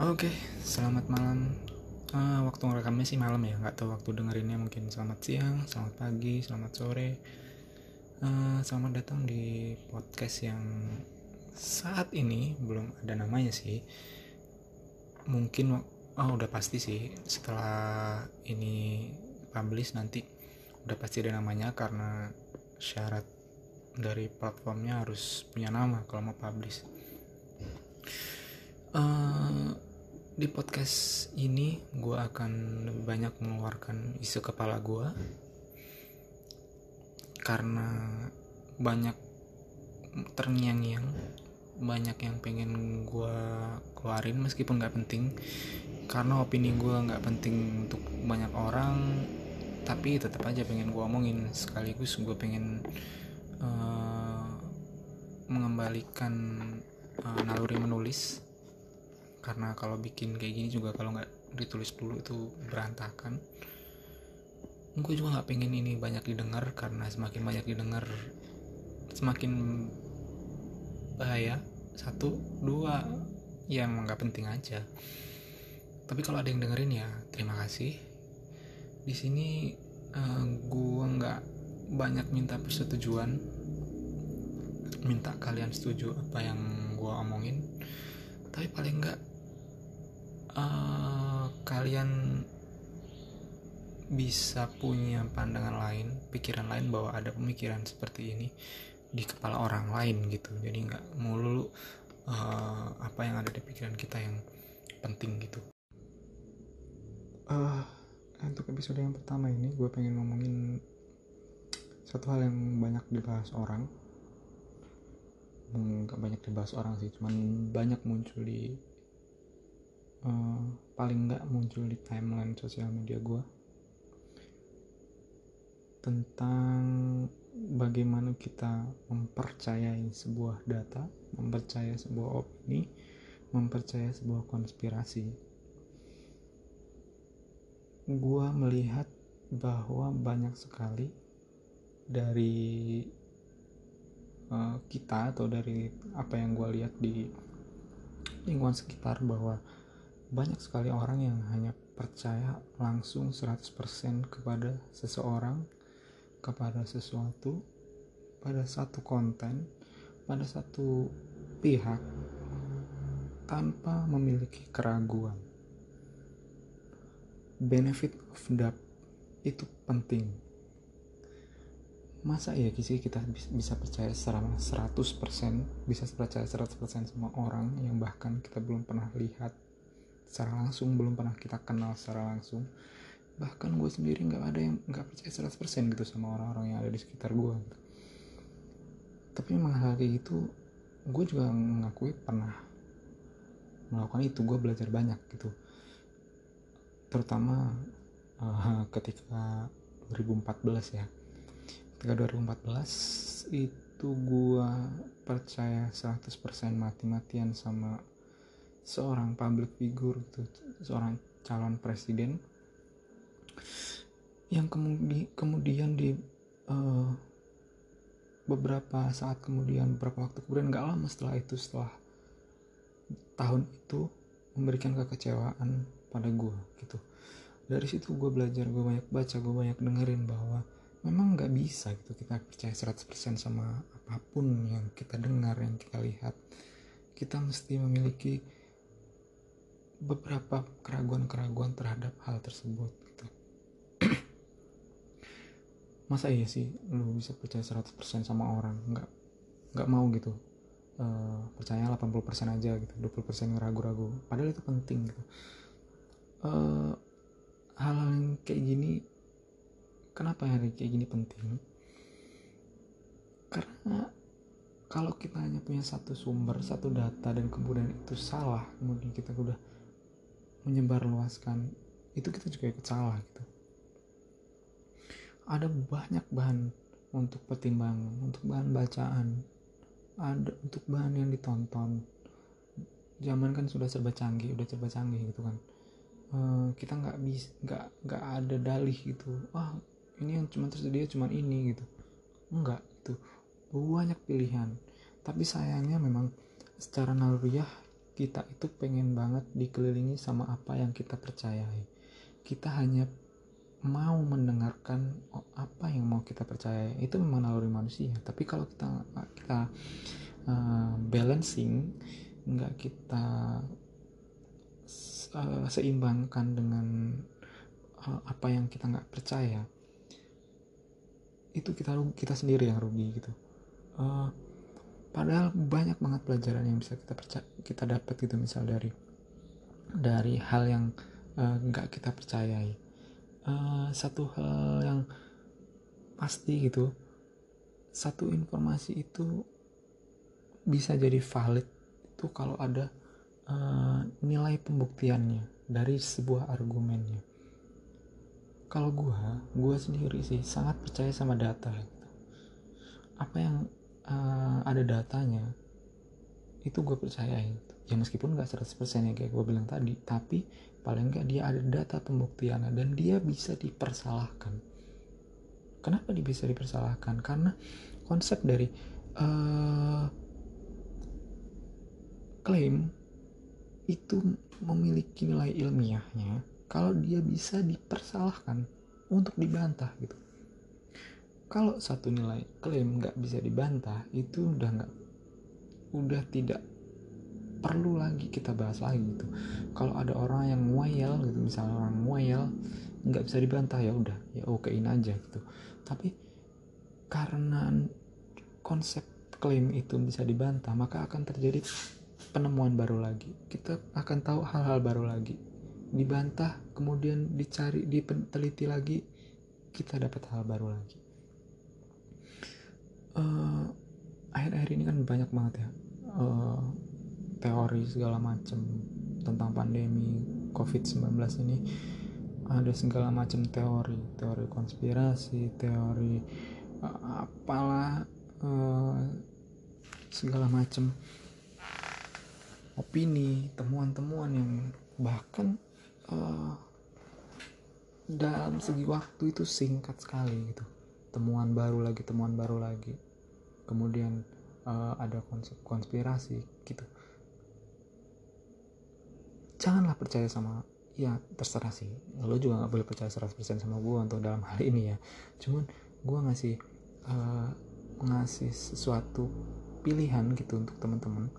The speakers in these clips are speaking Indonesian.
Oke, selamat malam. Uh, waktu ngerekamnya sih malam ya, nggak tahu waktu dengerinnya mungkin selamat siang, selamat pagi, selamat sore. Uh, selamat datang di podcast yang saat ini belum ada namanya sih. Mungkin oh udah pasti sih setelah ini publish nanti udah pasti ada namanya karena syarat dari platformnya harus punya nama kalau mau publish. Uh, di podcast ini gue akan lebih banyak mengeluarkan isu kepala gue karena banyak terngiang-ngiang banyak yang pengen gue keluarin meskipun nggak penting. Karena opini gue nggak penting untuk banyak orang tapi tetap aja pengen gue omongin. Sekaligus gue pengen uh, mengembalikan uh, naluri menulis karena kalau bikin kayak gini juga kalau nggak ditulis dulu itu berantakan. Gue juga nggak pengen ini banyak didengar karena semakin banyak didengar semakin bahaya. Satu dua ya emang nggak penting aja. Tapi kalau ada yang dengerin ya terima kasih. Di sini uh, gue nggak banyak minta persetujuan. Minta kalian setuju apa yang gue omongin. Tapi paling nggak uh, kalian bisa punya pandangan lain, pikiran lain bahwa ada pemikiran seperti ini di kepala orang lain gitu. Jadi nggak mulu uh, apa yang ada di pikiran kita yang penting gitu. Uh, untuk episode yang pertama ini gue pengen ngomongin satu hal yang banyak dibahas orang nggak banyak dibahas orang sih cuman banyak muncul di uh, paling nggak muncul di timeline sosial media gue tentang bagaimana kita mempercayai sebuah data, mempercayai sebuah opini, mempercayai sebuah konspirasi. Gua melihat bahwa banyak sekali dari uh, kita atau dari apa yang gue lihat di lingkungan sekitar bahwa banyak sekali orang yang hanya percaya langsung 100% kepada seseorang, kepada sesuatu, pada satu konten, pada satu pihak tanpa memiliki keraguan. Benefit of doubt itu penting. Masa ya sih kita bisa percaya secara 100%, bisa percaya 100% sama orang yang bahkan kita belum pernah lihat secara langsung belum pernah kita kenal secara langsung. Bahkan gue sendiri nggak ada yang nggak percaya 100% gitu sama orang-orang yang ada di sekitar gue gitu. tapi memang hal kayak gitu gue juga mengakui pernah melakukan itu. Gue belajar banyak gitu. Terutama uh, ketika 2014 ya. Ketika 2014 itu gue percaya 100% mati-matian sama seorang public figure gitu seorang calon presiden yang kemudi kemudian di uh, beberapa saat kemudian beberapa waktu kemudian nggak lama setelah itu setelah tahun itu memberikan kekecewaan pada gue gitu. Dari situ gue belajar gue banyak baca gue banyak dengerin bahwa memang nggak bisa gitu kita percaya 100% sama apa pun yang kita dengar yang kita lihat. Kita mesti memiliki beberapa keraguan-keraguan terhadap hal tersebut gitu. masa iya sih lu bisa percaya 100% sama orang? Nggak nggak mau gitu. Uh, percaya 80% aja gitu 20% ragu-ragu. Padahal itu penting gitu. Uh, hal-hal yang kayak gini kenapa hari kayak gini penting? Karena kalau kita hanya punya satu sumber satu data dan kemudian itu salah kemudian kita udah menyebarluaskan itu kita juga ikut salah gitu. Ada banyak bahan untuk pertimbangan untuk bahan bacaan ada untuk bahan yang ditonton. Zaman kan sudah serba canggih udah serba canggih gitu kan. Uh, kita nggak bisa nggak nggak ada dalih gitu. Ah ini yang cuma tersedia cuma ini gitu. Enggak itu banyak pilihan. Tapi sayangnya memang secara naluriah kita itu pengen banget dikelilingi sama apa yang kita percayai. Kita hanya mau mendengarkan oh, apa yang mau kita percaya itu memang naluri manusia. Tapi kalau kita kita uh, balancing nggak kita uh, seimbangkan dengan uh, apa yang kita nggak percaya itu kita kita sendiri yang rugi gitu. Uh, padahal banyak banget pelajaran yang bisa kita percaya kita dapat gitu misal dari dari hal yang nggak uh, kita percayai uh, satu hal yang pasti gitu satu informasi itu bisa jadi valid itu kalau ada uh, nilai pembuktiannya dari sebuah argumennya kalau gua gua sendiri sih sangat percaya sama data gitu. apa yang uh, ada datanya itu gue percaya gitu. ya meskipun nggak 100% ya kayak gue bilang tadi tapi paling nggak dia ada data pembuktiannya dan dia bisa dipersalahkan. Kenapa dia bisa dipersalahkan? Karena konsep dari uh, klaim itu memiliki nilai ilmiahnya kalau dia bisa dipersalahkan untuk dibantah gitu kalau satu nilai klaim nggak bisa dibantah itu udah nggak udah tidak perlu lagi kita bahas lagi gitu. Kalau ada orang yang ngoyel gitu misalnya orang ngoyel nggak bisa dibantah ya udah ya okein aja gitu. Tapi karena konsep klaim itu bisa dibantah maka akan terjadi penemuan baru lagi. Kita akan tahu hal-hal baru lagi. Dibantah kemudian dicari diteliti lagi kita dapat hal baru lagi uh, akhir-akhir ini kan banyak banget ya uh, teori segala macam tentang pandemi COVID-19 ini ada segala macam teori, teori konspirasi, teori uh, apalah uh, segala macam opini, temuan-temuan yang bahkan uh, dalam segi waktu itu singkat sekali gitu. Temuan baru lagi, temuan baru lagi. Kemudian uh, ada konsep konspirasi gitu. Janganlah percaya sama ya terserah sih. Lo juga nggak boleh percaya 100% sama gue untuk dalam hal ini ya. Cuman gue ngasih uh, ngasih sesuatu pilihan gitu untuk teman-teman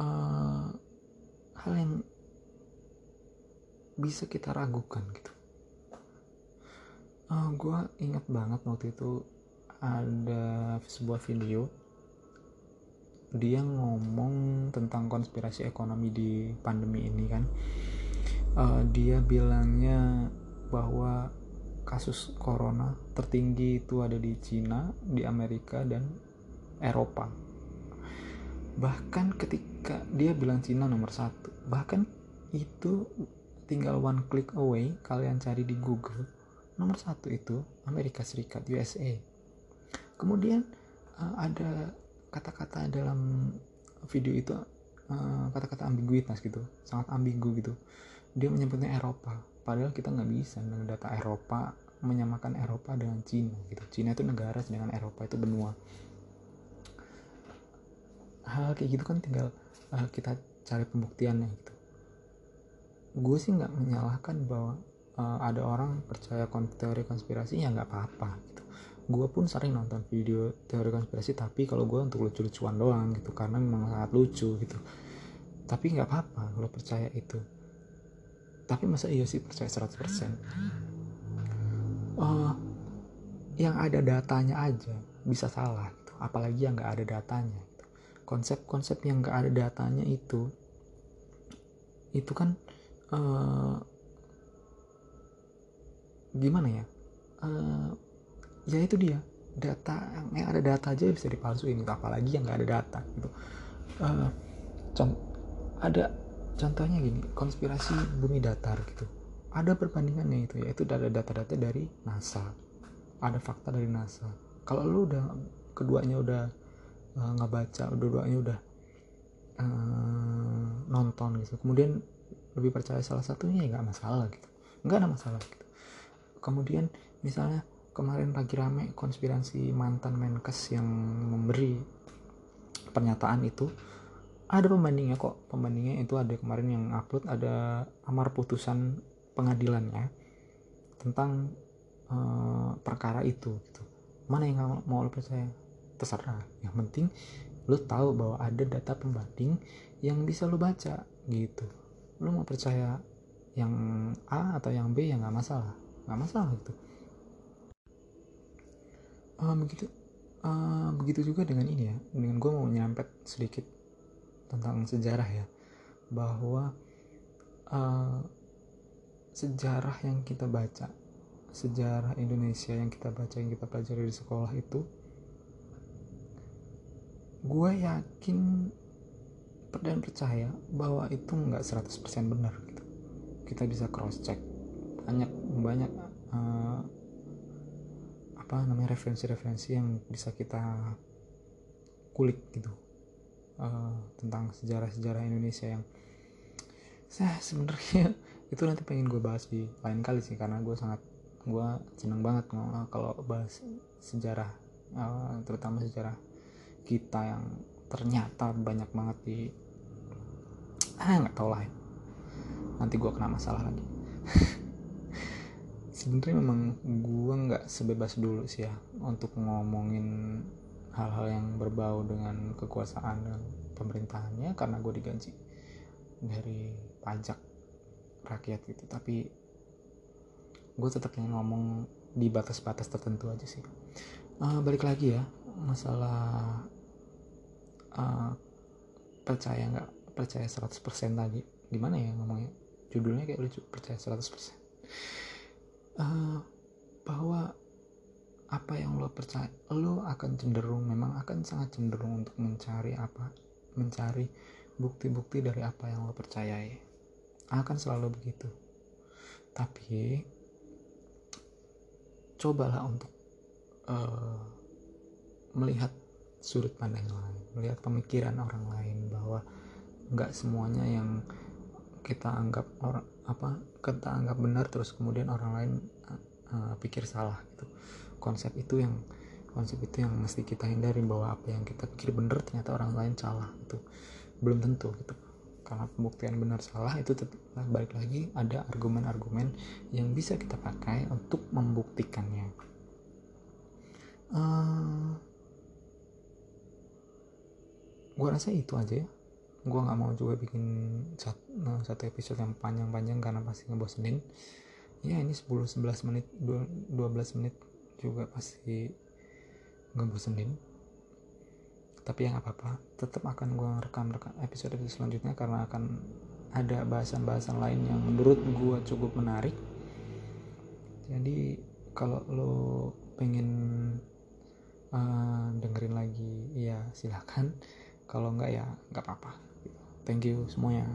uh, hal yang bisa kita ragukan gitu uh, eh, gue ingat banget waktu itu ada sebuah video dia ngomong tentang konspirasi ekonomi di pandemi ini kan uh, dia bilangnya bahwa kasus corona tertinggi itu ada di Cina, di Amerika dan Eropa. Bahkan ketika dia bilang Cina nomor satu, bahkan itu tinggal one click away kalian cari di Google nomor satu itu Amerika Serikat USA. Kemudian uh, ada kata-kata dalam video itu eh, kata-kata uh, ambiguitas gitu sangat ambigu gitu. Dia menyebutnya Eropa padahal kita nggak bisa dengan data Eropa menyamakan Eropa dengan Cina gitu. Cina itu negara sedangkan Eropa itu benua. Hal kayak gitu kan tinggal uh, kita cari pembuktiannya gitu. Gue sih nggak menyalahkan bahwa uh, ada orang percaya teori konspirasi ya nggak apa-apa gitu gue pun sering nonton video teori konspirasi tapi kalau gue untuk lucu-lucuan doang gitu karena memang sangat lucu gitu tapi nggak apa-apa kalau percaya itu tapi masa iya sih percaya 100% uh, yang ada datanya aja bisa salah gitu. apalagi yang nggak ada datanya gitu. konsep-konsep yang nggak ada datanya itu itu kan uh, gimana ya? Uh, ya itu dia. Data yang ada data aja bisa dipalsuin apalagi yang nggak ada data gitu. Uh, ada contohnya gini konspirasi bumi datar gitu. Ada perbandingannya itu yaitu ada data-data dari NASA. Ada fakta dari NASA. Kalau lu udah keduanya udah uh, nggak baca dua-duanya udah uh, nonton gitu. Kemudian lebih percaya salah satunya ya nggak masalah gitu. Nggak ada masalah gitu kemudian misalnya kemarin lagi rame konspirasi mantan Menkes yang memberi pernyataan itu ada pembandingnya kok. Pembandingnya itu ada kemarin yang upload ada amar putusan pengadilannya tentang uh, perkara itu gitu. Mana yang mau lo percaya terserah. Yang penting lo tahu bahwa ada data pembanding yang bisa lo baca gitu. Lo mau percaya yang A atau yang B ya nggak masalah nggak masalah gitu. Uh, begitu. Uh, begitu juga dengan ini ya. Dengan gue mau nyampe sedikit tentang sejarah ya. Bahwa uh, sejarah yang kita baca sejarah Indonesia yang kita baca yang kita pelajari di sekolah itu gue yakin dan percaya bahwa itu nggak 100% benar gitu. Kita bisa cross check banyak banyak uh, apa namanya referensi-referensi yang bisa kita kulik gitu uh, tentang sejarah-sejarah Indonesia yang saya sebenarnya itu nanti pengen gue bahas di lain kali sih karena gue sangat gue seneng banget kalau bahas sejarah uh, terutama sejarah kita yang ternyata banyak banget di ah nggak tau lah ya. nanti gue kena masalah lagi sebenarnya memang gue nggak sebebas dulu sih ya untuk ngomongin hal-hal yang berbau dengan kekuasaan dan pemerintahannya karena gue digaji dari pajak rakyat gitu tapi gue tetap ingin ngomong di batas-batas tertentu aja sih. Uh, balik lagi ya masalah uh, percaya nggak? Percaya 100% tadi. Gimana ya ngomongnya? Judulnya kayak lucu percaya 100% uh, bahwa apa yang lo percaya lo akan cenderung memang akan sangat cenderung untuk mencari apa mencari bukti-bukti dari apa yang lo percayai. Akan selalu begitu. Tapi cobalah untuk uh, melihat sudut pandang lain melihat pemikiran orang lain bahwa nggak semuanya yang kita anggap orang apa kita anggap benar terus kemudian orang lain uh, pikir salah gitu. Konsep itu yang konsep itu yang mesti kita hindari bahwa apa yang kita pikir benar ternyata orang lain salah itu belum tentu gitu. Karena pembuktian benar salah itu tetap balik lagi ada argumen-argumen yang bisa kita pakai untuk membuktikannya. Uh, eh, gue rasa itu aja ya gue nggak mau juga bikin satu, eh, satu episode yang panjang-panjang karena pasti ngebosenin. Ya ini 10-11 menit 12 menit juga pasti ngebosenin. Tapi yang apa-apa tetap akan gue rekam rekam episode episode selanjutnya karena akan ada bahasan-bahasan lain yang menurut gue cukup menarik. Jadi kalau lo pengen uh, dengerin lagi ya silahkan. Kalau enggak ya nggak apa-apa thank you semuanya